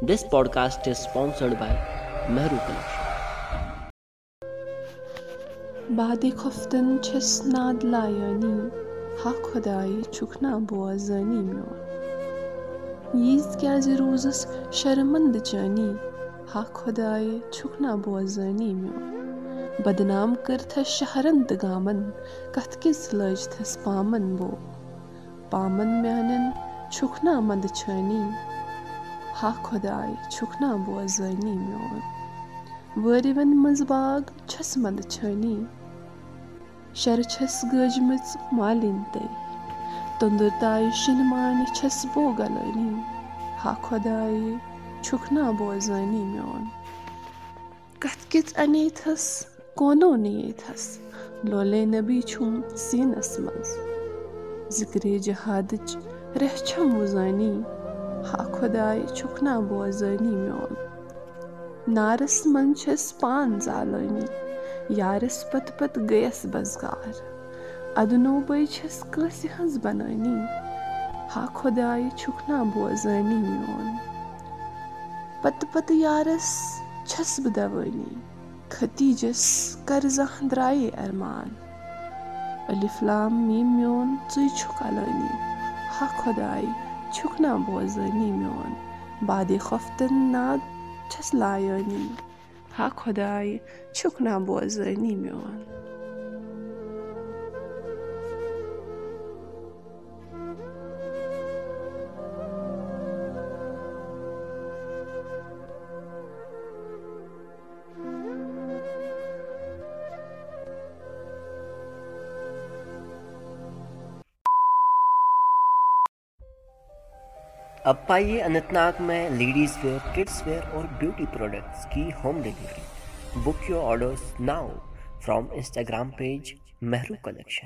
This podcast is sponsored by Mehru Collection. بعد خفتن چس ناد لایانی ها خدایی چوکنا بوازانی میون ییز کیازِ روٗزٕس شرمنٛد چانی ہا خۄدایہِ چھُکھ نا بوزٲنی میون بدنام کٔرتھس شہرن تہٕ گامن کتھ کِژ لٲجتھس پامن بو پامن میانٮ۪ن چھُکھ نا منٛدٕ ہا خۄداے چھُکھ نا بوزٲنی میون وٲرِوٮ۪ن منٛز باغ چھس منٛدٕ چھٲنی شرٕ چھس گٲجمٕژ مالِنۍ تٔرۍ توٚنٛدٕر تایہِ شِنہٕ مانہِ چھس بو گلٲنی ہا خۄدایہِ چھُکھ نا بوزٲنی میون کتھ کِژ اَنیتھس کونو نِیتھس لولے نبی چھُم سیٖنس منٛز ذِکرے جہادٕچ رٮ۪ہہ چھم وُزٲنی ہا خۄداے چھُکھ نا بوزٲنی میون نارس منٛز چھس پان زالٲنی یارس پتہٕ پتہٕ گٔیس بزگار ادنوبے چھس کٲنٛسہِ ہٕنٛز بنٲنی ہا خۄدایہِ چھُکھ نا بوزٲنی میون پتہٕ پتہٕ یارس چھس بہٕ دوٲنی ختیٖجس کر زانٛہہ درٛایے ارمان الفلام می میون ژٕے چھُکھ علٲنی ہا خۄداے چھُکھ نا بوزٲنی میون بادے خۄفتن ناد چھس لایٲنی ہا خۄداے چھُکھ نا بوزٲنی میون अब पाइए अनंतनाग में ناگ वेयर किड्स वेयर और ब्यूटी प्रोडक्ट्स की home delivery. Book your orders now from Instagram page Mehru collection